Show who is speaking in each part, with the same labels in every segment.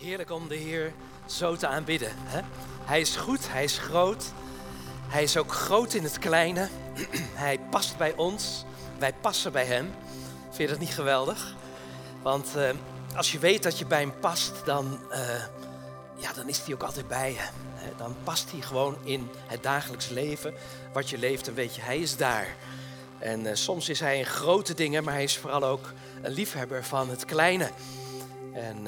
Speaker 1: Heerlijk om de Heer zo te aanbidden. Hè? Hij is goed, hij is groot. Hij is ook groot in het kleine. hij past bij ons, wij passen bij hem. Vind je dat niet geweldig? Want eh, als je weet dat je bij hem past, dan, eh, ja, dan is hij ook altijd bij je. Dan past hij gewoon in het dagelijks leven. Wat je leeft, dan weet je, hij is daar. En eh, soms is hij in grote dingen, maar hij is vooral ook een liefhebber van het kleine. En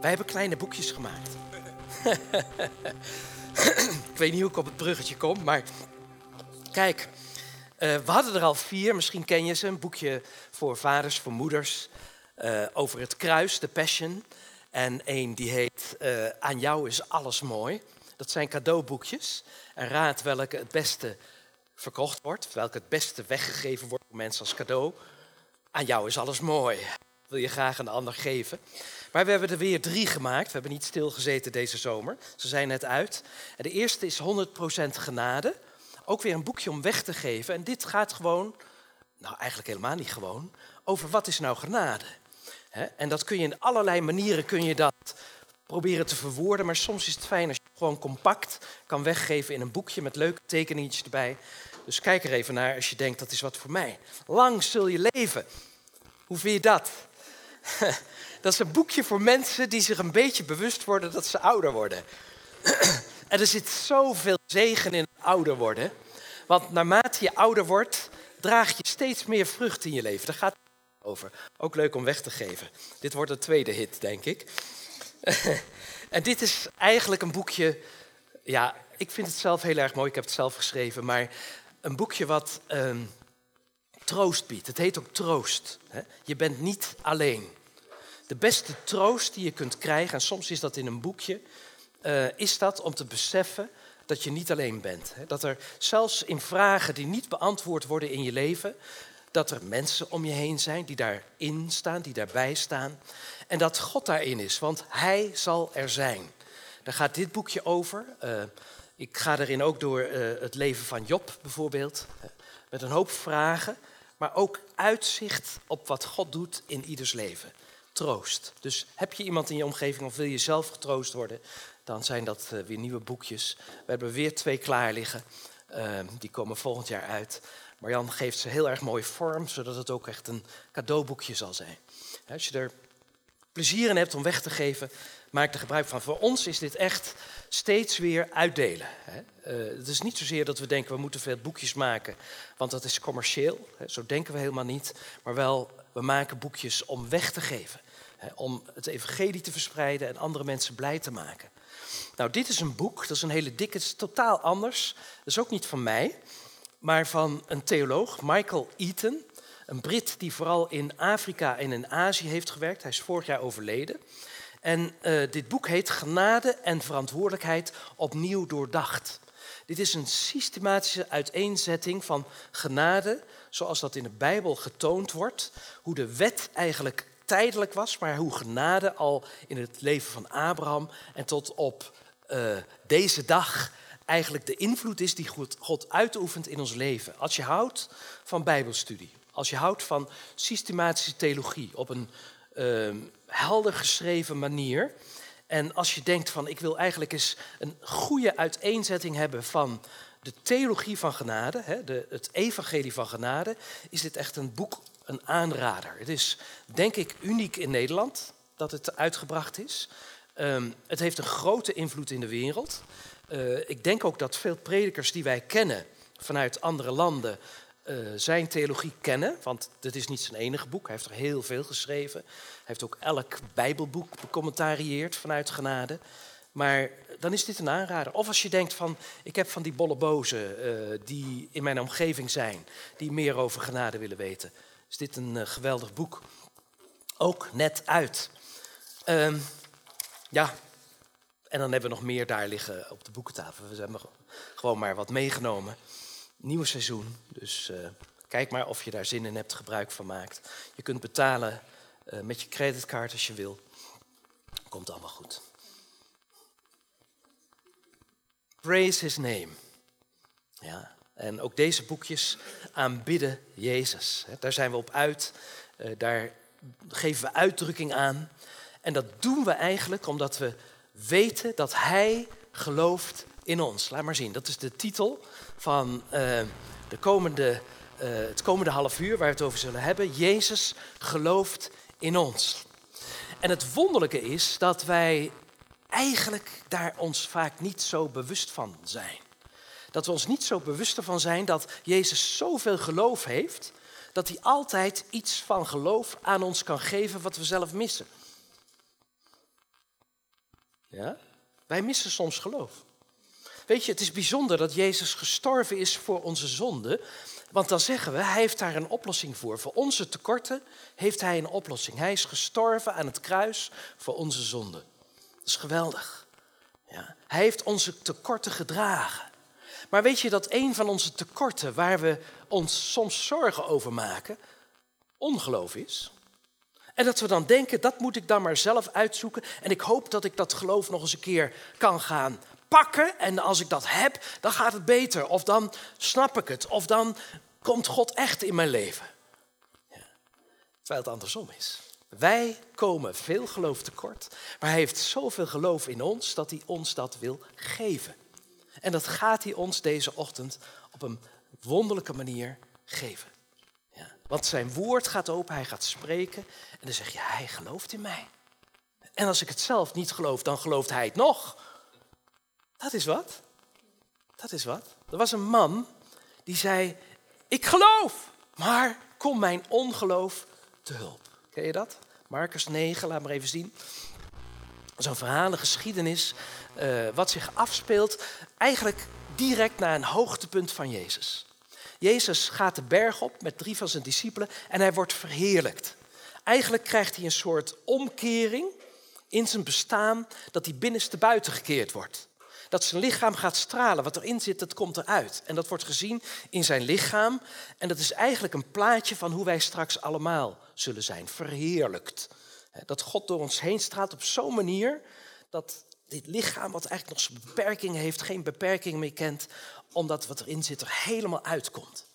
Speaker 1: wij hebben kleine boekjes gemaakt. ik weet niet hoe ik op het bruggetje kom, maar kijk, uh, we hadden er al vier, misschien ken je ze. Een boekje voor vaders, voor moeders, uh, over het kruis, de Passion. En één die heet uh, Aan jou is alles mooi. Dat zijn cadeauboekjes. En raad welke het beste verkocht wordt, welke het beste weggegeven wordt voor mensen als cadeau. Aan jou is alles mooi. Wil je graag een ander geven? Maar we hebben er weer drie gemaakt. We hebben niet stilgezeten deze zomer. Ze zijn net uit. En de eerste is 100% genade. Ook weer een boekje om weg te geven. En dit gaat gewoon, nou eigenlijk helemaal niet gewoon, over wat is nou genade. En dat kun je in allerlei manieren kun je dat proberen te verwoorden. Maar soms is het fijn als je het gewoon compact kan weggeven in een boekje met leuke tekeningetjes erbij. Dus kijk er even naar als je denkt dat is wat voor mij. Lang zul je leven. Hoe vind je dat? Dat is een boekje voor mensen die zich een beetje bewust worden dat ze ouder worden. En er zit zoveel zegen in ouder worden. Want naarmate je ouder wordt, draag je steeds meer vrucht in je leven. Daar gaat het over. Ook leuk om weg te geven. Dit wordt een tweede hit, denk ik. En dit is eigenlijk een boekje. Ja, ik vind het zelf heel erg mooi. Ik heb het zelf geschreven. Maar een boekje wat ehm, troost biedt. Het heet ook troost. Je bent niet alleen de beste troost die je kunt krijgen, en soms is dat in een boekje, uh, is dat om te beseffen dat je niet alleen bent. Dat er zelfs in vragen die niet beantwoord worden in je leven, dat er mensen om je heen zijn die daarin staan, die daarbij staan. En dat God daarin is, want Hij zal er zijn. Daar gaat dit boekje over. Uh, ik ga erin ook door uh, het leven van Job bijvoorbeeld, met een hoop vragen, maar ook uitzicht op wat God doet in ieders leven troost. Dus heb je iemand in je omgeving of wil je zelf getroost worden, dan zijn dat uh, weer nieuwe boekjes. We hebben weer twee klaar liggen. Uh, die komen volgend jaar uit. Marjan geeft ze heel erg mooi vorm, zodat het ook echt een cadeauboekje zal zijn. Als je er plezier in hebt om weg te geven, maak er gebruik van. Voor ons is dit echt steeds weer uitdelen. Uh, het is niet zozeer dat we denken we moeten veel boekjes maken, want dat is commercieel. Zo denken we helemaal niet. Maar wel, we maken boekjes om weg te geven om het evangelie te verspreiden en andere mensen blij te maken. Nou, dit is een boek, dat is een hele dikke, het is totaal anders. Dat is ook niet van mij, maar van een theoloog, Michael Eaton. Een Brit die vooral in Afrika en in Azië heeft gewerkt. Hij is vorig jaar overleden. En uh, dit boek heet Genade en Verantwoordelijkheid opnieuw doordacht. Dit is een systematische uiteenzetting van genade, zoals dat in de Bijbel getoond wordt. Hoe de wet eigenlijk tijdelijk was, maar hoe genade al in het leven van Abraham en tot op uh, deze dag eigenlijk de invloed is die God, God uitoefent in ons leven. Als je houdt van Bijbelstudie, als je houdt van systematische theologie op een uh, helder geschreven manier. En als je denkt van ik wil eigenlijk eens een goede uiteenzetting hebben van de theologie van genade, hè, de, het evangelie van genade, is dit echt een boek een aanrader. Het is denk ik uniek in Nederland dat het uitgebracht is. Um, het heeft een grote invloed in de wereld. Uh, ik denk ook dat veel predikers die wij kennen vanuit andere landen uh, zijn theologie kennen. Want dit is niet zijn enige boek. Hij heeft er heel veel geschreven. Hij heeft ook elk Bijbelboek becommentarieerd vanuit genade. Maar dan is dit een aanrader. Of als je denkt van, ik heb van die bolle bozen uh, die in mijn omgeving zijn, die meer over genade willen weten is dit een uh, geweldig boek. Ook net uit. Um, ja, en dan hebben we nog meer daar liggen op de boekentafel. We hebben gewoon maar wat meegenomen. Nieuw seizoen, dus uh, kijk maar of je daar zin in hebt, gebruik van maakt. Je kunt betalen uh, met je creditcard als je wil. Komt allemaal goed. Praise his name. Ja, en ook deze boekjes aanbidden Jezus. Daar zijn we op uit. Eh, daar geven we uitdrukking aan. En dat doen we eigenlijk omdat we weten dat Hij gelooft in ons. Laat maar zien, dat is de titel van uh, de komende, uh, het komende half uur waar we het over zullen hebben. Jezus gelooft in ons. En het wonderlijke is dat wij eigenlijk daar ons vaak niet zo bewust van zijn. Dat we ons niet zo bewust ervan zijn dat Jezus zoveel geloof heeft, dat hij altijd iets van geloof aan ons kan geven wat we zelf missen. Ja? Wij missen soms geloof. Weet je, het is bijzonder dat Jezus gestorven is voor onze zonde. Want dan zeggen we, hij heeft daar een oplossing voor. Voor onze tekorten heeft hij een oplossing. Hij is gestorven aan het kruis voor onze zonde. Dat is geweldig. Ja. Hij heeft onze tekorten gedragen. Maar weet je dat een van onze tekorten waar we ons soms zorgen over maken, ongeloof is? En dat we dan denken, dat moet ik dan maar zelf uitzoeken. En ik hoop dat ik dat geloof nog eens een keer kan gaan pakken. En als ik dat heb, dan gaat het beter. Of dan snap ik het. Of dan komt God echt in mijn leven. Ja. Terwijl het andersom is. Wij komen veel geloof tekort. Maar hij heeft zoveel geloof in ons dat hij ons dat wil geven. En dat gaat hij ons deze ochtend op een wonderlijke manier geven. Ja. Want zijn woord gaat open, hij gaat spreken. En dan zeg je, hij gelooft in mij. En als ik het zelf niet geloof, dan gelooft hij het nog. Dat is wat. Dat is wat. Er was een man die zei, ik geloof, maar kom mijn ongeloof te hulp. Ken je dat? Marcus 9, laat maar even zien. Zo'n verhaal, een geschiedenis, uh, wat zich afspeelt eigenlijk direct na een hoogtepunt van Jezus. Jezus gaat de berg op met drie van zijn discipelen en hij wordt verheerlijkt. Eigenlijk krijgt hij een soort omkering in zijn bestaan dat hij binnenste buiten gekeerd wordt. Dat zijn lichaam gaat stralen. Wat erin zit, dat komt eruit. En dat wordt gezien in zijn lichaam. En dat is eigenlijk een plaatje van hoe wij straks allemaal zullen zijn. Verheerlijkt. Dat God door ons heen straalt op zo'n manier dat dit lichaam, wat eigenlijk nog zijn beperkingen heeft, geen beperkingen meer kent, omdat wat erin zit er helemaal uitkomt.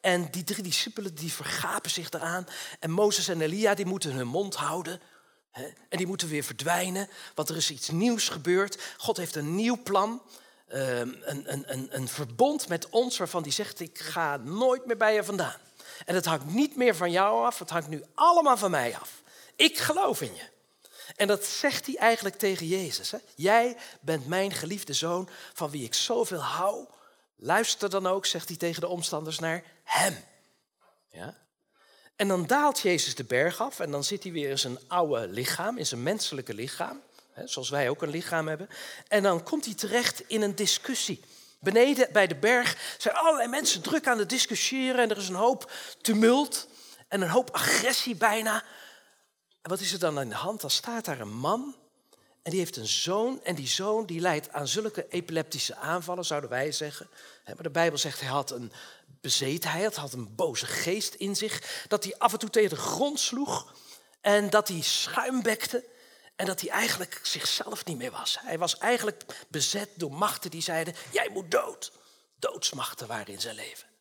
Speaker 1: En die drie discipelen die vergapen zich eraan. En Mozes en Elia die moeten hun mond houden. En die moeten weer verdwijnen, want er is iets nieuws gebeurd. God heeft een nieuw plan, ehm, een, een, een, een verbond met ons waarvan hij zegt, ik ga nooit meer bij je vandaan. En het hangt niet meer van jou af, het hangt nu allemaal van mij af. Ik geloof in je. En dat zegt hij eigenlijk tegen Jezus. Hè? Jij bent mijn geliefde zoon van wie ik zoveel hou. Luister dan ook, zegt hij tegen de omstanders, naar hem. Ja? En dan daalt Jezus de berg af en dan zit hij weer in zijn oude lichaam, in zijn menselijke lichaam, hè, zoals wij ook een lichaam hebben. En dan komt hij terecht in een discussie. Beneden bij de berg zijn allerlei mensen druk aan het discussiëren en er is een hoop tumult en een hoop agressie bijna. En wat is er dan aan de hand? Dan staat daar een man en die heeft een zoon en die zoon die leidt aan zulke epileptische aanvallen, zouden wij zeggen. Maar de Bijbel zegt hij had een bezetenheid, had een boze geest in zich, dat hij af en toe tegen de grond sloeg en dat hij schuimbekte en dat hij eigenlijk zichzelf niet meer was. Hij was eigenlijk bezet door machten die zeiden, jij moet dood. Doodsmachten waren in zijn leven.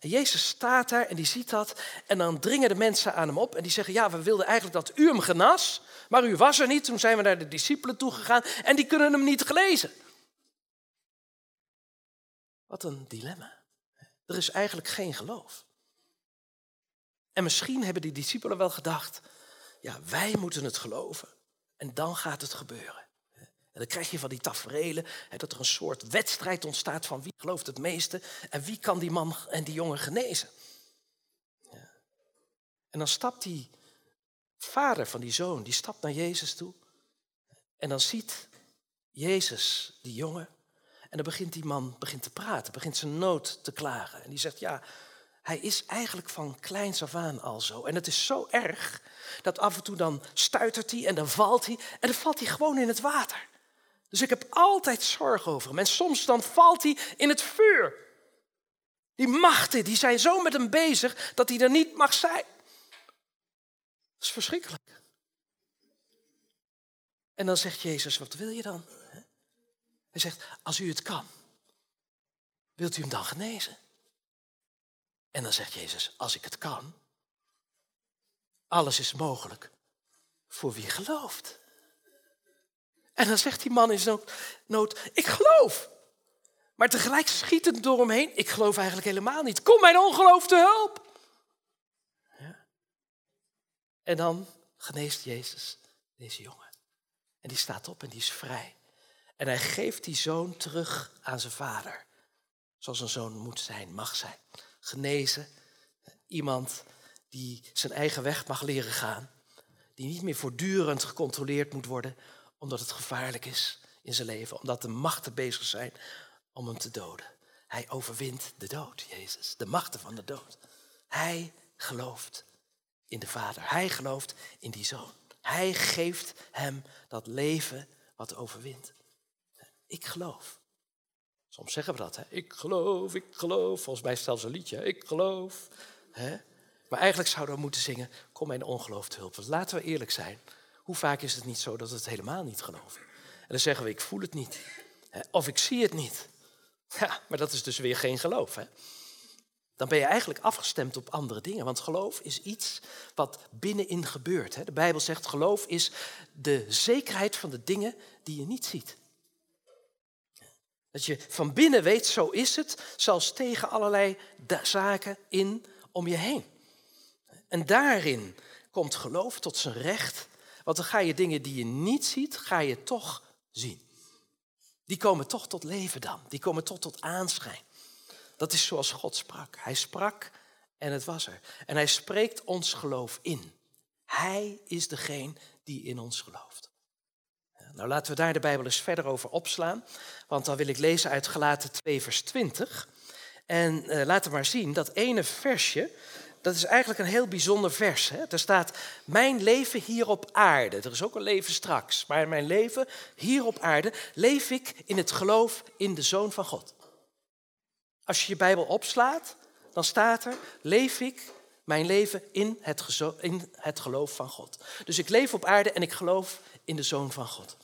Speaker 1: En Jezus staat daar en die ziet dat en dan dringen de mensen aan hem op en die zeggen, ja, we wilden eigenlijk dat u hem genas, maar u was er niet. Toen zijn we naar de discipelen toegegaan en die kunnen hem niet gelezen. Wat een dilemma. Er is eigenlijk geen geloof. En misschien hebben die discipelen wel gedacht, ja, wij moeten het geloven en dan gaat het gebeuren. Dan krijg je van die taferelen dat er een soort wedstrijd ontstaat van wie gelooft het meeste en wie kan die man en die jongen genezen. Ja. En dan stapt die vader van die zoon, die stapt naar Jezus toe en dan ziet Jezus die jongen en dan begint die man begint te praten, begint zijn nood te klagen. En die zegt, ja, hij is eigenlijk van kleins af aan al zo. En het is zo erg dat af en toe dan stuitert hij en dan valt hij. En dan valt hij gewoon in het water. Dus ik heb altijd zorg over hem. En soms dan valt hij in het vuur. Die machten die zijn zo met hem bezig dat hij er niet mag zijn. Dat is verschrikkelijk. En dan zegt Jezus, wat wil je dan? Hij zegt, als u het kan, wilt u hem dan genezen? En dan zegt Jezus, als ik het kan, alles is mogelijk voor wie gelooft. En dan zegt die man in zijn nood, ik geloof. Maar tegelijk schiet het door hem heen, ik geloof eigenlijk helemaal niet. Kom mijn ongeloof te hulp. Ja. En dan geneest Jezus deze jongen. En die staat op en die is vrij. En hij geeft die zoon terug aan zijn vader. Zoals een zoon moet zijn, mag zijn. Genezen. Iemand die zijn eigen weg mag leren gaan. Die niet meer voortdurend gecontroleerd moet worden omdat het gevaarlijk is in zijn leven. Omdat de machten bezig zijn om hem te doden. Hij overwint de dood, Jezus. De machten van de dood. Hij gelooft in de Vader. Hij gelooft in die Zoon. Hij geeft hem dat leven wat overwint. Ik geloof. Soms zeggen we dat. Hè? Ik geloof, ik geloof. Volgens mij zelfs een liedje. Ik geloof. Hè? Maar eigenlijk zouden we moeten zingen, kom mijn ongeloof te hulp. Want laten we eerlijk zijn. Hoe vaak is het niet zo dat we het helemaal niet geloven? En dan zeggen we, ik voel het niet. Of ik zie het niet. Ja, maar dat is dus weer geen geloof. Hè? Dan ben je eigenlijk afgestemd op andere dingen. Want geloof is iets wat binnenin gebeurt. Hè? De Bijbel zegt, geloof is de zekerheid van de dingen die je niet ziet. Dat je van binnen weet, zo is het, zelfs tegen allerlei zaken in om je heen. En daarin komt geloof tot zijn recht, want dan ga je dingen die je niet ziet, ga je toch zien. Die komen toch tot leven dan, die komen toch tot aanschijn. Dat is zoals God sprak. Hij sprak en het was er. En hij spreekt ons geloof in. Hij is degene die in ons gelooft. Nou, laten we daar de Bijbel eens verder over opslaan. Want dan wil ik lezen uit Galaten 2, vers 20. En uh, laten we maar zien, dat ene versje, dat is eigenlijk een heel bijzonder vers. Hè? Er staat, mijn leven hier op aarde. Er is ook een leven straks. Maar mijn leven hier op aarde leef ik in het geloof in de Zoon van God. Als je je Bijbel opslaat, dan staat er, leef ik mijn leven in het, in het geloof van God. Dus ik leef op aarde en ik geloof in de Zoon van God.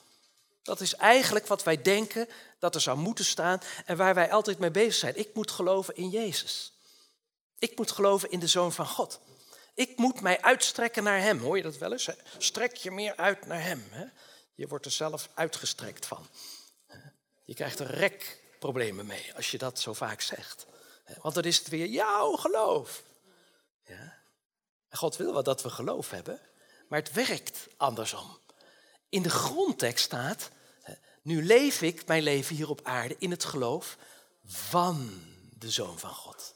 Speaker 1: Dat is eigenlijk wat wij denken dat er zou moeten staan en waar wij altijd mee bezig zijn. Ik moet geloven in Jezus. Ik moet geloven in de Zoon van God. Ik moet mij uitstrekken naar Hem. Hoor je dat wel eens? Strek je meer uit naar Hem. Je wordt er zelf uitgestrekt van. Je krijgt er rekproblemen mee als je dat zo vaak zegt. Want dan is het weer jouw geloof. Ja? God wil wel dat we geloof hebben, maar het werkt andersom. In de grondtekst staat, nu leef ik mijn leven hier op aarde in het geloof van de Zoon van God.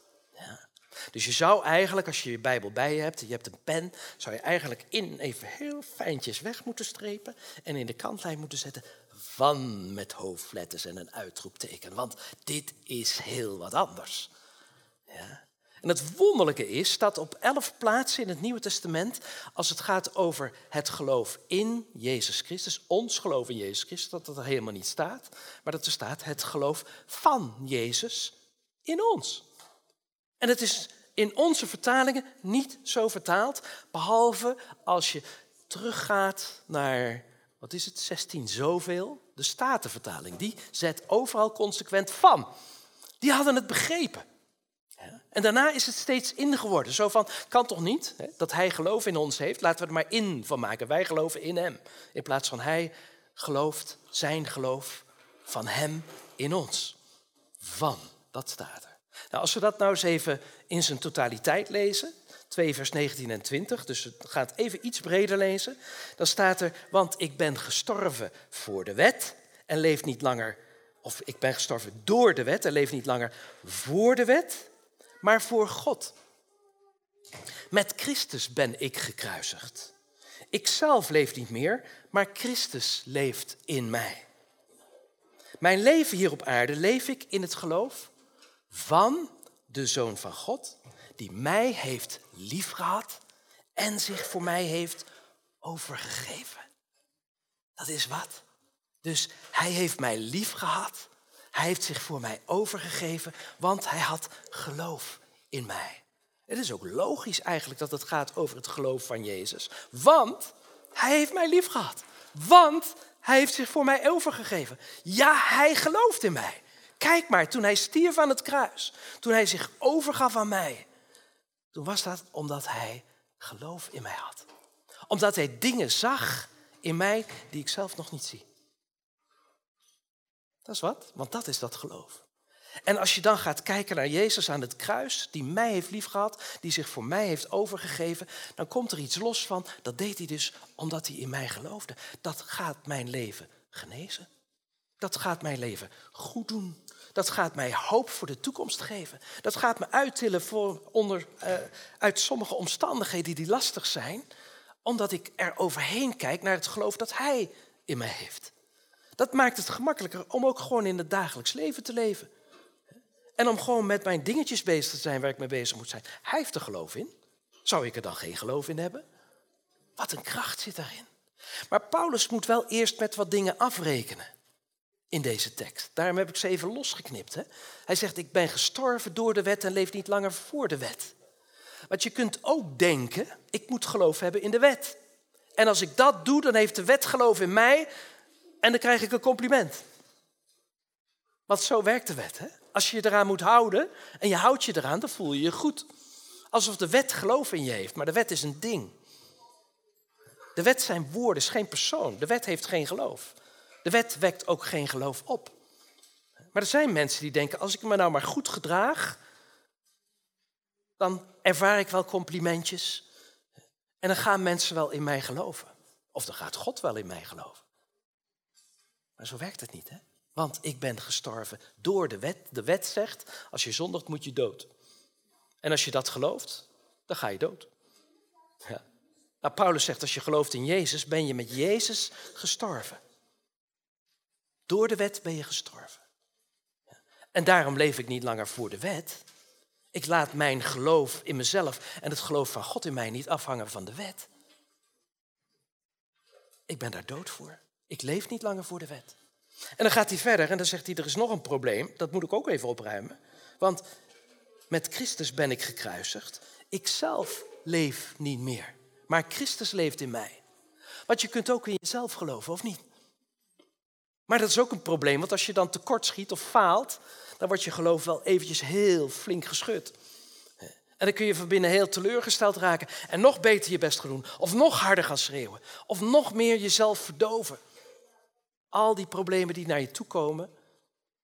Speaker 1: Dus je zou eigenlijk, als je je Bijbel bij je hebt, je hebt een pen, zou je eigenlijk in even heel fijntjes weg moeten strepen en in de kantlijn moeten zetten van met hoofdletters en een uitroepteken. Want dit is heel wat anders. Ja. En het wonderlijke is dat op elf plaatsen in het Nieuwe Testament, als het gaat over het geloof in Jezus Christus, ons geloof in Jezus Christus, dat dat er helemaal niet staat, maar dat er staat het geloof van Jezus in ons. En het is in onze vertalingen niet zo vertaald, behalve als je teruggaat naar, wat is het, 16 zoveel, de Statenvertaling. Die zet overal consequent van. Die hadden het begrepen. En daarna is het steeds in geworden. Zo van, kan toch niet hè, dat hij geloof in ons heeft? Laten we er maar in van maken. Wij geloven in hem. In plaats van hij gelooft zijn geloof van hem in ons. Van, dat staat er. Nou, als we dat nou eens even in zijn totaliteit lezen, 2 vers 19 en 20, dus het gaat even iets breder lezen, dan staat er, want ik ben gestorven voor de wet en leef niet langer, of ik ben gestorven door de wet en leef niet langer voor de wet, maar voor God. Met Christus ben ik gekruisigd. Ik zelf leef niet meer, maar Christus leeft in mij. Mijn leven hier op aarde leef ik in het geloof van de Zoon van God, die mij heeft liefgehad en zich voor mij heeft overgegeven. Dat is wat. Dus hij heeft mij liefgehad hij heeft zich voor mij overgegeven, want hij had geloof in mij. Het is ook logisch eigenlijk dat het gaat over het geloof van Jezus. Want hij heeft mij lief gehad. Want hij heeft zich voor mij overgegeven. Ja, hij gelooft in mij. Kijk maar, toen hij stierf aan het kruis, toen hij zich overgaf aan mij, toen was dat omdat hij geloof in mij had. Omdat hij dingen zag in mij die ik zelf nog niet zie. Dat is wat, want dat is dat geloof. En als je dan gaat kijken naar Jezus aan het kruis, die mij heeft liefgehad, die zich voor mij heeft overgegeven, dan komt er iets los van, dat deed hij dus omdat hij in mij geloofde. Dat gaat mijn leven genezen. Dat gaat mijn leven goed doen. Dat gaat mij hoop voor de toekomst geven. Dat gaat me uittillen voor onder, uh, uit sommige omstandigheden die lastig zijn, omdat ik er overheen kijk naar het geloof dat Hij in mij heeft. Dat maakt het gemakkelijker om ook gewoon in het dagelijks leven te leven. En om gewoon met mijn dingetjes bezig te zijn waar ik mee bezig moet zijn. Hij heeft er geloof in. Zou ik er dan geen geloof in hebben? Wat een kracht zit daarin. Maar Paulus moet wel eerst met wat dingen afrekenen in deze tekst. Daarom heb ik ze even losgeknipt. Hè? Hij zegt, ik ben gestorven door de wet en leef niet langer voor de wet. Want je kunt ook denken, ik moet geloof hebben in de wet. En als ik dat doe, dan heeft de wet geloof in mij en dan krijg ik een compliment. Want zo werkt de wet. Hè? Als je je eraan moet houden en je houdt je eraan, dan voel je je goed. Alsof de wet geloof in je heeft, maar de wet is een ding. De wet zijn woorden, is geen persoon. De wet heeft geen geloof. De wet wekt ook geen geloof op. Maar er zijn mensen die denken, als ik me nou maar goed gedraag, dan ervaar ik wel complimentjes. En dan gaan mensen wel in mij geloven. Of dan gaat God wel in mij geloven. Maar zo werkt het niet, hè? Want ik ben gestorven door de wet. De wet zegt, als je zondigt moet je dood. En als je dat gelooft, dan ga je dood. Ja. Nou, Paulus zegt, als je gelooft in Jezus, ben je met Jezus gestorven. Door de wet ben je gestorven. En daarom leef ik niet langer voor de wet. Ik laat mijn geloof in mezelf en het geloof van God in mij niet afhangen van de wet. Ik ben daar dood voor. Ik leef niet langer voor de wet. En dan gaat hij verder en dan zegt hij, er is nog een probleem. Dat moet ik ook even opruimen. Want met Christus ben ik gekruisigd. Ik zelf leef niet meer. Maar Christus leeft in mij. Want je kunt ook in jezelf geloven, of niet? Maar dat is ook een probleem, want als je dan tekort schiet of faalt, dan wordt je geloof wel eventjes heel flink geschud. En dan kun je van binnen heel teleurgesteld raken en nog beter je best gaan doen. Of nog harder gaan schreeuwen. Of nog meer jezelf verdoven. Al die problemen die naar je toe komen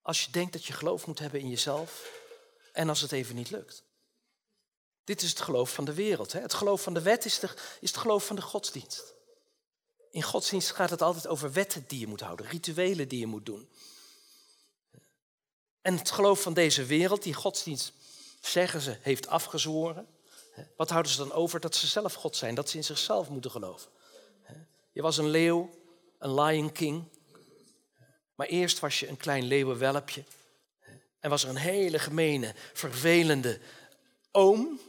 Speaker 1: als je denkt dat je geloof moet hebben in jezelf en als het even niet lukt. Dit is het geloof van de wereld. Hè? Het geloof van de wet is, de, is het geloof van de godsdienst. In godsdienst gaat het altijd over wetten die je moet houden, rituelen die je moet doen. En het geloof van deze wereld, die godsdienst, zeggen ze, heeft afgezworen. Wat houden ze dan over? Dat ze zelf God zijn, dat ze in zichzelf moeten geloven. Je was een leeuw, een lion king. Maar eerst was je een klein leeuwenwelpje. En was er een hele gemene, vervelende oom,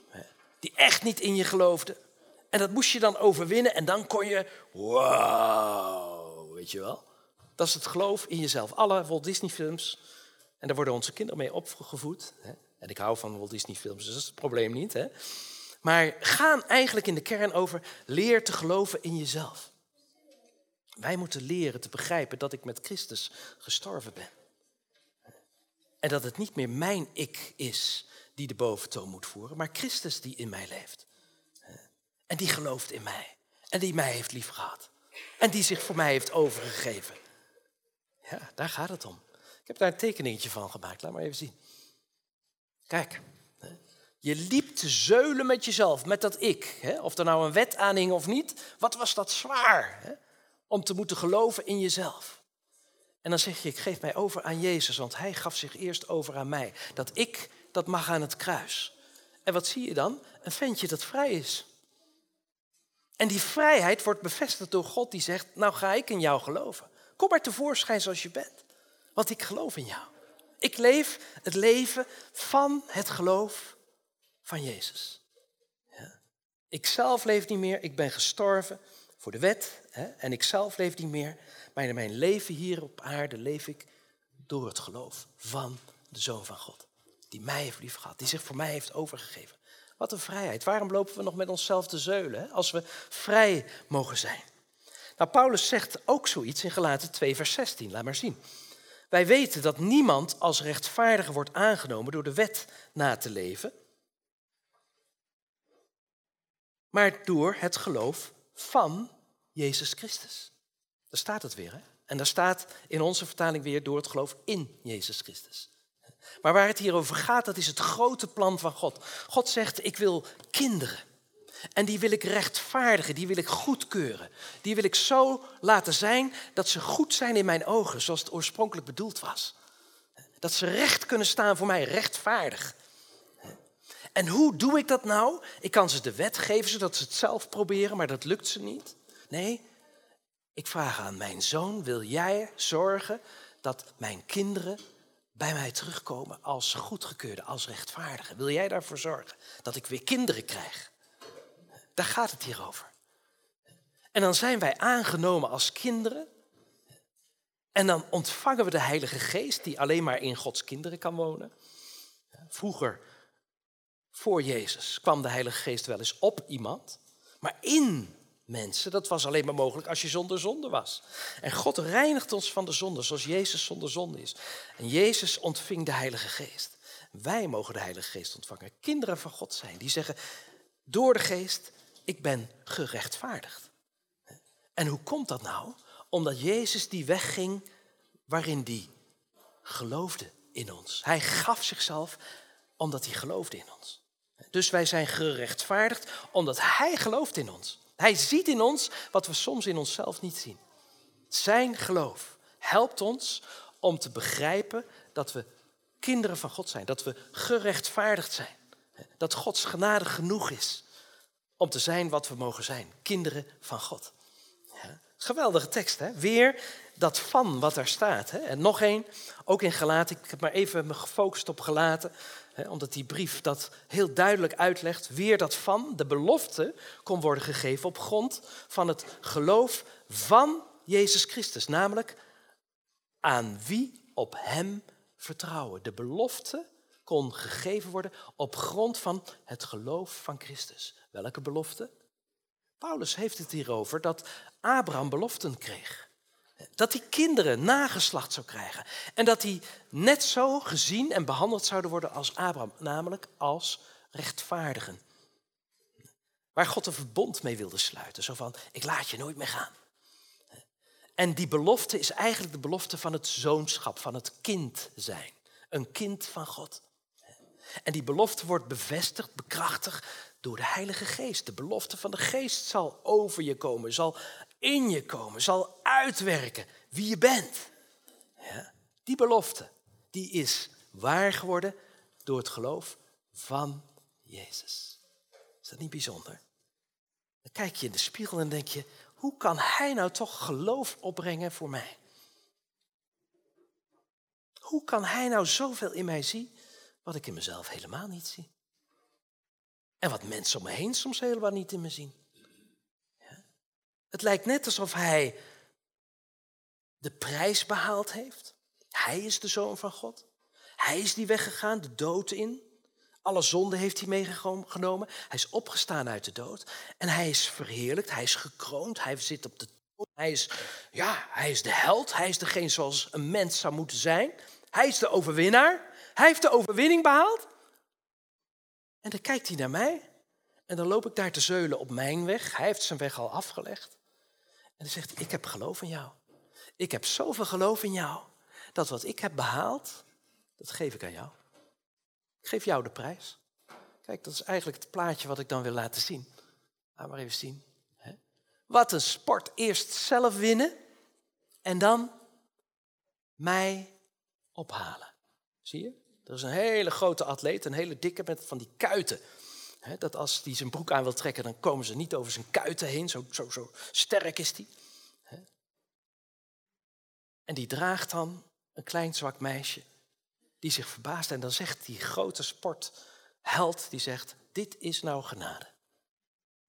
Speaker 1: die echt niet in je geloofde. En dat moest je dan overwinnen en dan kon je, wow, weet je wel. Dat is het geloof in jezelf. Alle Walt Disney films, en daar worden onze kinderen mee opgevoed. Hè? En ik hou van Walt Disney films, dus dat is het probleem niet. Hè? Maar gaan eigenlijk in de kern over leer te geloven in jezelf. Wij moeten leren te begrijpen dat ik met Christus gestorven ben. En dat het niet meer mijn ik is die de boventoon moet voeren, maar Christus die in mij leeft. En die gelooft in mij. En die mij heeft liefgehad. En die zich voor mij heeft overgegeven. Ja, daar gaat het om. Ik heb daar een tekeningetje van gemaakt. Laat maar even zien. Kijk. Je liep te zeulen met jezelf, met dat ik. Of er nou een wet aanhing of niet. Wat was dat zwaar? Om te moeten geloven in jezelf. En dan zeg je, ik geef mij over aan Jezus, want hij gaf zich eerst over aan mij. Dat ik, dat mag aan het kruis. En wat zie je dan? Een ventje dat vrij is. En die vrijheid wordt bevestigd door God die zegt, nou ga ik in jou geloven. Kom maar tevoorschijn zoals je bent, want ik geloof in jou. Ik leef het leven van het geloof van Jezus. Ja. Ik zelf leef niet meer, ik ben gestorven voor de wet hè, en ik zelf leef niet meer. Maar in mijn leven hier op aarde leef ik door het geloof van de Zoon van God. Die mij heeft liefgehad, die zich voor mij heeft overgegeven. Wat een vrijheid. Waarom lopen we nog met onszelf te zeulen als we vrij mogen zijn? Nou, Paulus zegt ook zoiets in Galaten 2, vers 16. Laat maar zien. Wij weten dat niemand als rechtvaardiger wordt aangenomen door de wet na te leven, maar door het geloof van Jezus Christus. Daar staat het weer. Hè? En daar staat in onze vertaling weer door het geloof in Jezus Christus. Maar waar het hier over gaat, dat is het grote plan van God. God zegt, ik wil kinderen. En die wil ik rechtvaardigen, die wil ik goedkeuren. Die wil ik zo laten zijn dat ze goed zijn in mijn ogen, zoals het oorspronkelijk bedoeld was. Dat ze recht kunnen staan voor mij, rechtvaardig. En hoe doe ik dat nou? Ik kan ze de wet geven zodat ze het zelf proberen, maar dat lukt ze niet. Nee, ik vraag aan mijn zoon, wil jij zorgen dat mijn kinderen bij mij terugkomen als goedgekeurde, als rechtvaardige? Wil jij daarvoor zorgen dat ik weer kinderen krijg? Daar gaat het hier over. En dan zijn wij aangenomen als kinderen. En dan ontvangen we de Heilige Geest, die alleen maar in Gods kinderen kan wonen. Vroeger, voor Jezus, kwam de Heilige Geest wel eens op iemand. Maar in mensen, dat was alleen maar mogelijk als je zonder zonde was. En God reinigt ons van de zonde, zoals Jezus zonder zonde is. En Jezus ontving de Heilige Geest. Wij mogen de Heilige Geest ontvangen. Kinderen van God zijn, die zeggen door de Geest, ik ben gerechtvaardigd. En hoe komt dat nou? Omdat Jezus die wegging waarin die geloofde in ons. Hij gaf zichzelf omdat hij geloofde in ons. Dus wij zijn gerechtvaardigd omdat hij gelooft in ons. Hij ziet in ons wat we soms in onszelf niet zien. Zijn geloof helpt ons om te begrijpen dat we kinderen van God zijn, dat we gerechtvaardigd zijn, dat Gods genade genoeg is om te zijn wat we mogen zijn, kinderen van God. Ja, geweldige tekst, hè? Weer dat van wat daar staat. Hè? En nog één, ook in Galaten, ik heb maar even me gefocust op Galaten, omdat die brief dat heel duidelijk uitlegt. Weer dat van, de belofte, kon worden gegeven op grond van het geloof van Jezus Christus. Namelijk aan wie op hem vertrouwen. De belofte kon gegeven worden op grond van het geloof van Christus. Welke belofte? Paulus heeft het hierover dat Abraham beloften kreeg. Dat hij kinderen, nageslacht zou krijgen. En dat hij net zo gezien en behandeld zouden worden als Abraham, namelijk als rechtvaardigen. Waar God een verbond mee wilde sluiten. Zo van, ik laat je nooit meer gaan. En die belofte is eigenlijk de belofte van het zoonschap, van het kind zijn. Een kind van God. En die belofte wordt bevestigd, bekrachtigd door de Heilige Geest. De belofte van de Geest zal over je komen, zal in je komen, zal uitwerken wie je bent. Ja, die belofte, die is waar geworden door het geloof van Jezus. Is dat niet bijzonder? Dan kijk je in de spiegel en denk je, hoe kan hij nou toch geloof opbrengen voor mij? Hoe kan hij nou zoveel in mij zien wat ik in mezelf helemaal niet zie? En wat mensen om me heen soms helemaal niet in me zien. Het lijkt net alsof hij de prijs behaald heeft. Hij is de zoon van God. Hij is die weggegaan, de dood in. Alle zonde heeft hij meegenomen. Hij is opgestaan uit de dood. En hij is verheerlijkt, hij is gekroond, hij zit op de troon. Hij is, ja, hij is de held, hij is degene zoals een mens zou moeten zijn. Hij is de overwinnaar. Hij heeft de overwinning behaald. En dan kijkt hij naar mij en dan loop ik daar te zeulen op mijn weg. Hij heeft zijn weg al afgelegd. En dan zegt ik heb geloof in jou. Ik heb zoveel geloof in jou, dat wat ik heb behaald, dat geef ik aan jou. Ik geef jou de prijs. Kijk, dat is eigenlijk het plaatje wat ik dan wil laten zien. Laat maar even zien. Wat een sport. Eerst zelf winnen en dan mij ophalen. Zie je? Er is een hele grote atleet, een hele dikke met van die kuiten. Dat als hij zijn broek aan wil trekken, dan komen ze niet over zijn kuiten heen. Zo, zo, zo sterk is hij. En die draagt dan een klein zwak meisje die zich verbaast. En dan zegt die grote sportheld, die zegt, dit is nou genade.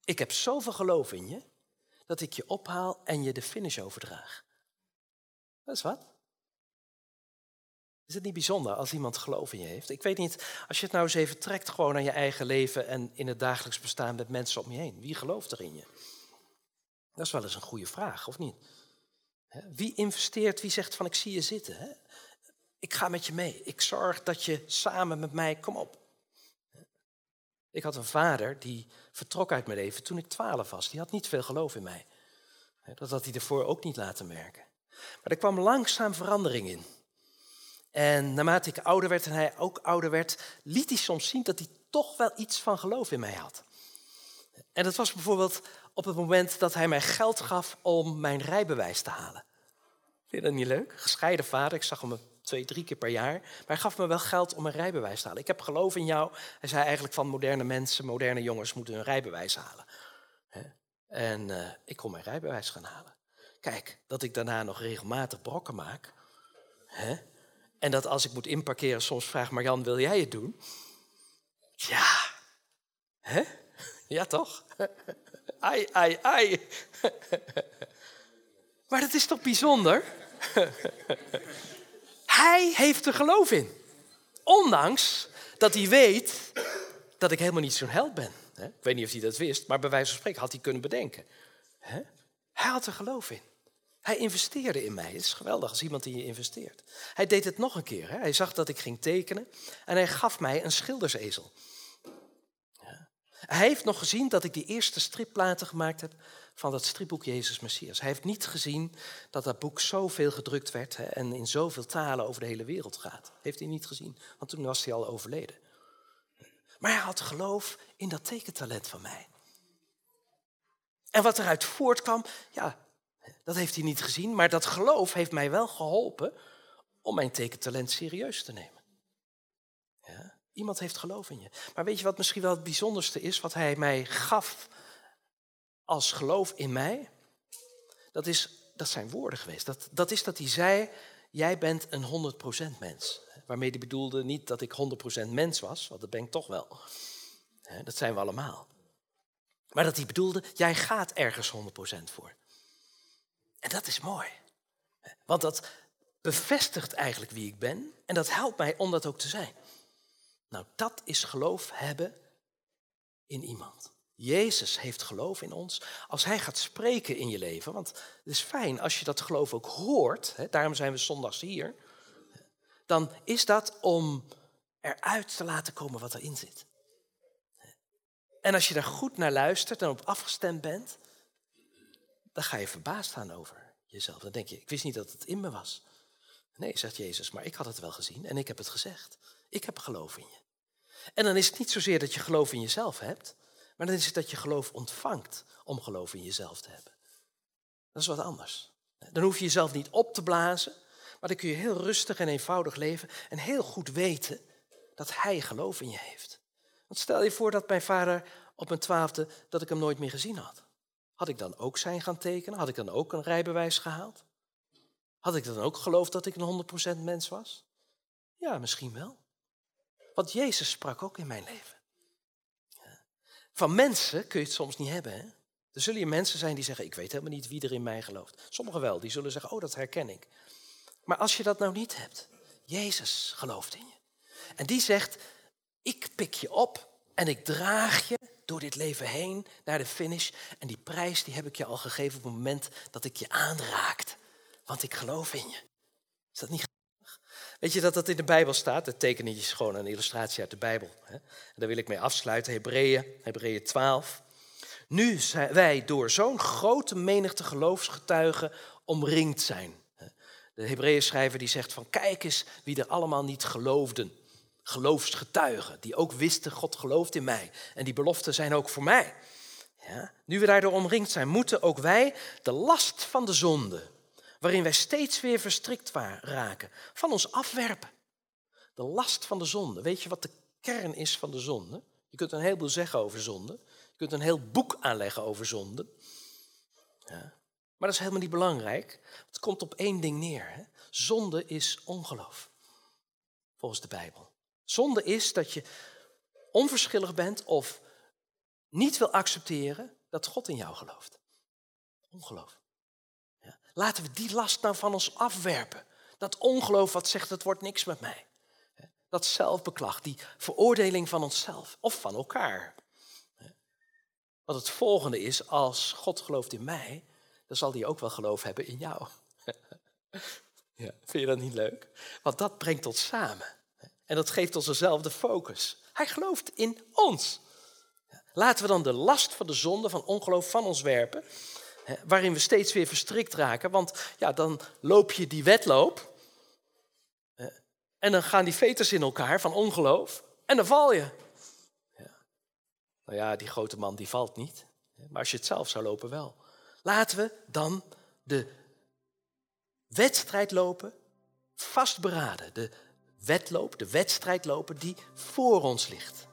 Speaker 1: Ik heb zoveel geloof in je, dat ik je ophaal en je de finish overdraag. Dat is wat. Is het niet bijzonder als iemand geloof in je heeft? Ik weet niet, als je het nou eens even trekt gewoon aan je eigen leven en in het dagelijks bestaan met mensen om je heen. Wie gelooft er in je? Dat is wel eens een goede vraag, of niet? Wie investeert, wie zegt van ik zie je zitten? Ik ga met je mee. Ik zorg dat je samen met mij, kom op. Ik had een vader die vertrok uit mijn leven toen ik twaalf was. Die had niet veel geloof in mij. Dat had hij ervoor ook niet laten merken. Maar er kwam langzaam verandering in. En naarmate ik ouder werd en hij ook ouder werd, liet hij soms zien dat hij toch wel iets van geloof in mij had. En dat was bijvoorbeeld op het moment dat hij mij geld gaf om mijn rijbewijs te halen. Vind je dat niet leuk? Gescheiden vader, ik zag hem twee, drie keer per jaar. Maar hij gaf me wel geld om een rijbewijs te halen. Ik heb geloof in jou. Hij zei eigenlijk van moderne mensen, moderne jongens moeten hun rijbewijs halen. En uh, ik kon mijn rijbewijs gaan halen. Kijk, dat ik daarna nog regelmatig brokken maak. Hè? En dat als ik moet inparkeren, soms vraag Marjan, wil jij het doen? Ja. Hè? Ja, toch? Ai, ai, ai. Maar dat is toch bijzonder? Hij heeft er geloof in. Ondanks dat hij weet dat ik helemaal niet zo'n held ben. Ik weet niet of hij dat wist, maar bij wijze van spreken had hij kunnen bedenken. Hij had er geloof in. Hij investeerde in mij. Het is geweldig als iemand in je investeert. Hij deed het nog een keer. Hij zag dat ik ging tekenen en hij gaf mij een schildersezel. Hij heeft nog gezien dat ik die eerste stripplaten gemaakt heb van dat stripboek Jezus Messias. Hij heeft niet gezien dat dat boek zoveel gedrukt werd hè, en in zoveel talen over de hele wereld gaat. Heeft hij niet gezien, want toen was hij al overleden. Maar hij had geloof in dat tekentalent van mij. En wat eruit voortkwam, ja, dat heeft hij niet gezien, maar dat geloof heeft mij wel geholpen om mijn tekentalent serieus te nemen. Ja, iemand heeft geloof in je. Maar weet je wat misschien wel het bijzonderste is, wat hij mij gaf als geloof in mij? Dat, is, dat zijn woorden geweest. Dat, dat is dat hij zei, jij bent een 100% mens. Waarmee hij bedoelde niet dat ik 100% mens was, want dat ben ik toch wel. Dat zijn we allemaal. Maar dat hij bedoelde, jij gaat ergens 100% voor. En dat is mooi. Want dat bevestigt eigenlijk wie ik ben en dat helpt mij om dat ook te zijn. Nou, dat is geloof hebben in iemand. Jezus heeft geloof in ons. Als Hij gaat spreken in je leven, want het is fijn als je dat geloof ook hoort, hè, daarom zijn we zondags hier, dan is dat om eruit te laten komen wat erin zit. En als je daar goed naar luistert en op afgestemd bent, dan ga je verbaasd staan over jezelf. Dan denk je, ik wist niet dat het in me was. Nee, zegt Jezus, maar ik had het wel gezien en ik heb het gezegd. Ik heb geloof in je. En dan is het niet zozeer dat je geloof in jezelf hebt, maar dan is het dat je geloof ontvangt om geloof in jezelf te hebben. Dat is wat anders. Dan hoef je jezelf niet op te blazen, maar dan kun je heel rustig en eenvoudig leven en heel goed weten dat Hij geloof in je heeft. Want stel je voor dat mijn vader op mijn twaalfde, dat ik hem nooit meer gezien had. Had ik dan ook zijn gaan tekenen? Had ik dan ook een rijbewijs gehaald? Had ik dan ook geloofd dat ik een 100% mens was? Ja, misschien wel. Want Jezus sprak ook in mijn leven. Van mensen kun je het soms niet hebben. Hè? Er zullen je mensen zijn die zeggen, ik weet helemaal niet wie er in mij gelooft. Sommigen wel, die zullen zeggen, oh dat herken ik. Maar als je dat nou niet hebt, Jezus gelooft in je. En die zegt, ik pik je op en ik draag je door dit leven heen naar de finish. En die prijs die heb ik je al gegeven op het moment dat ik je aanraakt. Want ik geloof in je. Is dat niet grappig? Weet je dat dat in de Bijbel staat? Het tekeningetje is gewoon een illustratie uit de Bijbel. Hè? En daar wil ik mee afsluiten. Hebreeën, Hebreeën 12. Nu zijn wij door zo'n grote menigte geloofsgetuigen omringd zijn. De Hebreeën schrijver die zegt van kijk eens wie er allemaal niet geloofden geloofsgetuigen, die ook wisten, God gelooft in mij. En die beloften zijn ook voor mij. Ja? Nu we daardoor omringd zijn, moeten ook wij de last van de zonde, waarin wij steeds weer verstrikt raken, van ons afwerpen. De last van de zonde. Weet je wat de kern is van de zonde? Je kunt een heleboel zeggen over zonde. Je kunt een heel boek aanleggen over zonde. Ja. Maar dat is helemaal niet belangrijk. Het komt op één ding neer. Hè? Zonde is ongeloof. Volgens de Bijbel. Zonde is dat je onverschillig bent of niet wil accepteren dat God in jou gelooft. Ongeloof. Ja. Laten we die last nou van ons afwerpen. Dat ongeloof wat zegt het wordt niks met mij. Dat zelfbeklag, die veroordeling van onszelf of van elkaar. Want het volgende is, als God gelooft in mij, dan zal hij ook wel geloof hebben in jou. Ja, vind je dat niet leuk? Want dat brengt ons samen. En dat geeft ons dezelfde focus. Hij gelooft in ons. Laten we dan de last van de zonde, van ongeloof van ons werpen. Waarin we steeds weer verstrikt raken. Want ja, dan loop je die wedloop. En dan gaan die veters in elkaar van ongeloof. En dan val je. Ja. Nou ja, die grote man die valt niet. Maar als je het zelf zou lopen wel. Laten we dan de wedstrijd lopen, vastberaden. De wedloop, de wedstrijd lopen die voor ons ligt.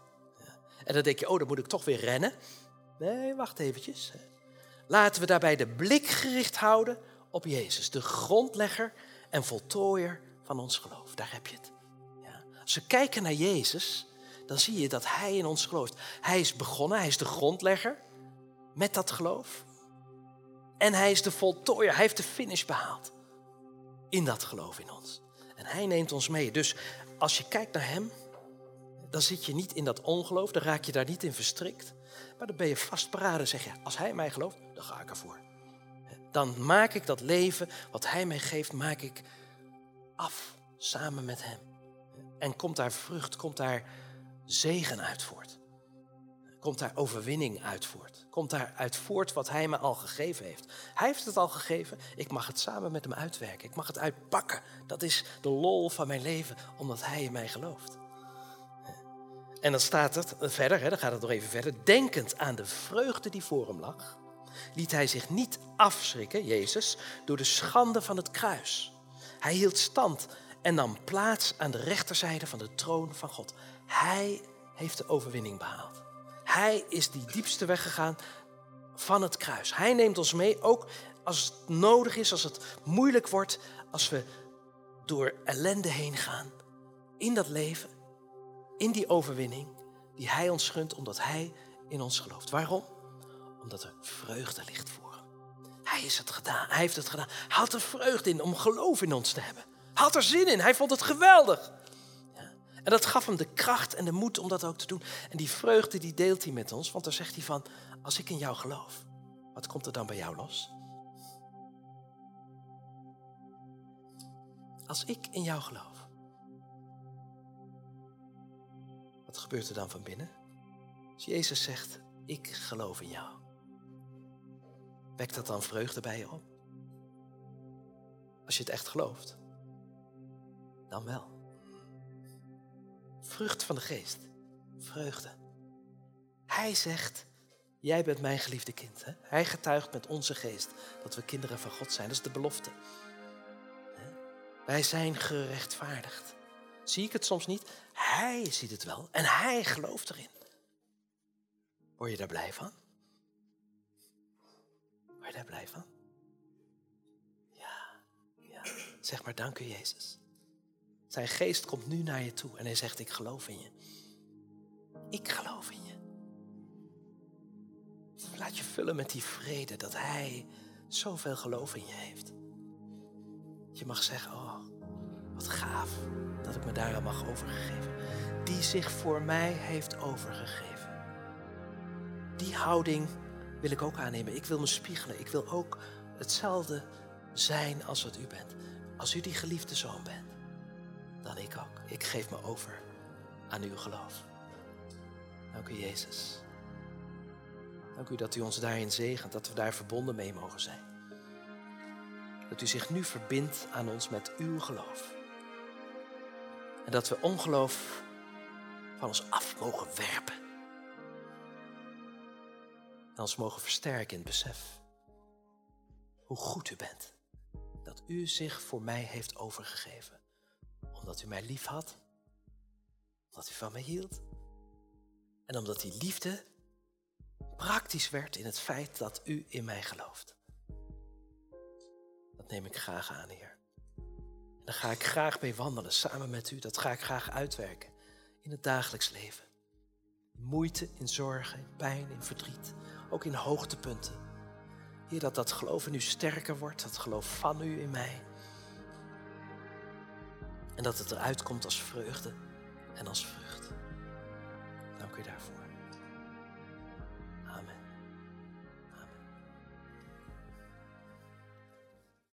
Speaker 1: En dan denk je, oh, dan moet ik toch weer rennen. Nee, wacht eventjes. Laten we daarbij de blik gericht houden op Jezus, de grondlegger en voltooier van ons geloof. Daar heb je het. Ja. Als we kijken naar Jezus, dan zie je dat Hij in ons gelooft. Hij is begonnen, Hij is de grondlegger met dat geloof. En Hij is de voltooier, Hij heeft de finish behaald in dat geloof in ons. Hij neemt ons mee. Dus als je kijkt naar Hem, dan zit je niet in dat ongeloof, dan raak je daar niet in verstrikt. Maar dan ben je vastberaden, zeg je, als hij mij gelooft, dan ga ik ervoor. Dan maak ik dat leven wat hij mij geeft, maak ik af samen met hem. En komt daar vrucht, komt daar zegen uit voort. Komt daar overwinning uit voort. Komt daar uit voort wat hij me al gegeven heeft. Hij heeft het al gegeven, ik mag het samen met hem uitwerken. Ik mag het uitpakken. Dat is de lol van mijn leven, omdat hij in mij gelooft. En dan staat het verder, hè, dan gaat het nog even verder. Denkend aan de vreugde die voor hem lag, liet hij zich niet afschrikken, Jezus, door de schande van het kruis. Hij hield stand en nam plaats aan de rechterzijde van de troon van God. Hij heeft de overwinning behaald. Hij is die diepste weg gegaan van het kruis. Hij neemt ons mee, ook als het nodig is, als het moeilijk wordt, als we door ellende heen gaan in dat leven in die overwinning die Hij ons gunt, omdat Hij in ons gelooft. Waarom? Omdat er vreugde ligt voor hem. Hij is het gedaan. Hij heeft het gedaan. Hij had er vreugde in om geloof in ons te hebben. Hij had er zin in. Hij vond het geweldig. En dat gaf hem de kracht en de moed om dat ook te doen. En die vreugde die deelt hij met ons. Want dan zegt hij van, als ik in jou geloof, wat komt er dan bij jou los? Als ik in jou geloof. Wat gebeurt er dan van binnen? Als Jezus zegt, ik geloof in jou. Wekt dat dan vreugde bij je op? Als je het echt gelooft, dan wel. Vrucht van de geest, vreugde. Hij zegt, jij bent mijn geliefde kind. Hè? Hij getuigt met onze geest dat we kinderen van God zijn. Dat is de belofte. Wij zijn gerechtvaardigd. Zie ik het soms niet? Hij ziet het wel en hij gelooft erin. Word je daar blij van? Word je daar blij van? Ja, ja. Zeg maar dank u Jezus. Zijn geest komt nu naar je toe en hij zegt ik geloof in je. Ik geloof in je. Laat je vullen met die vrede dat hij zoveel geloof in je heeft. Je mag zeggen, oh, wat gaaf dat ik me daar aan mag overgeven. Die zich voor mij heeft overgegeven. Die houding wil ik ook aannemen. Ik wil me spiegelen. Ik wil ook hetzelfde zijn als wat u bent. Als u die geliefde zoon bent, dan ik ook. Ik geef me over aan uw geloof. Dank u, Jezus. Dank u dat u ons daarin zegent, dat we daar verbonden mee mogen zijn. Dat u zich nu verbindt aan ons met uw geloof. En dat we ongeloof van ons af mogen werpen. En ons mogen versterken in het besef hoe goed u bent. Dat u zich voor mij heeft overgegeven. Omdat u mij lief had. Omdat u van mij hield. En omdat die liefde praktisch werd in het feit dat u in mij gelooft. Dat neem ik graag aan, Heer. Daar ga ik graag mee wandelen samen met u. Dat ga ik graag uitwerken in het dagelijks leven. In moeite, in zorgen, in pijn, in verdriet. Ook in hoogtepunten. Heer, dat dat geloof in u sterker wordt. Dat geloof van u in mij. En dat het eruit komt als vreugde en als vrucht. Dank u daarvoor.